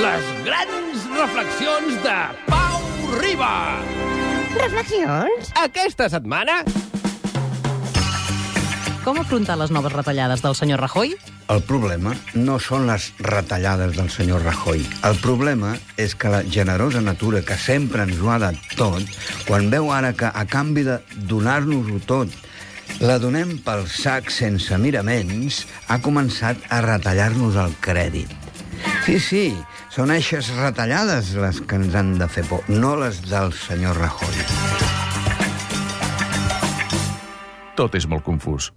Les grans reflexions de Pau Riba. Reflexions? Aquesta setmana... Com afrontar les noves retallades del senyor Rajoy? El problema no són les retallades del senyor Rajoy. El problema és que la generosa natura que sempre ens ho ha de tot, quan veu ara que a canvi de donar-nos-ho tot, la donem pel sac sense miraments, ha començat a retallar-nos el crèdit. Sí, sí, són eixes retallades les que ens han de fer por, no les del senyor Rajoy. Tot és molt confús.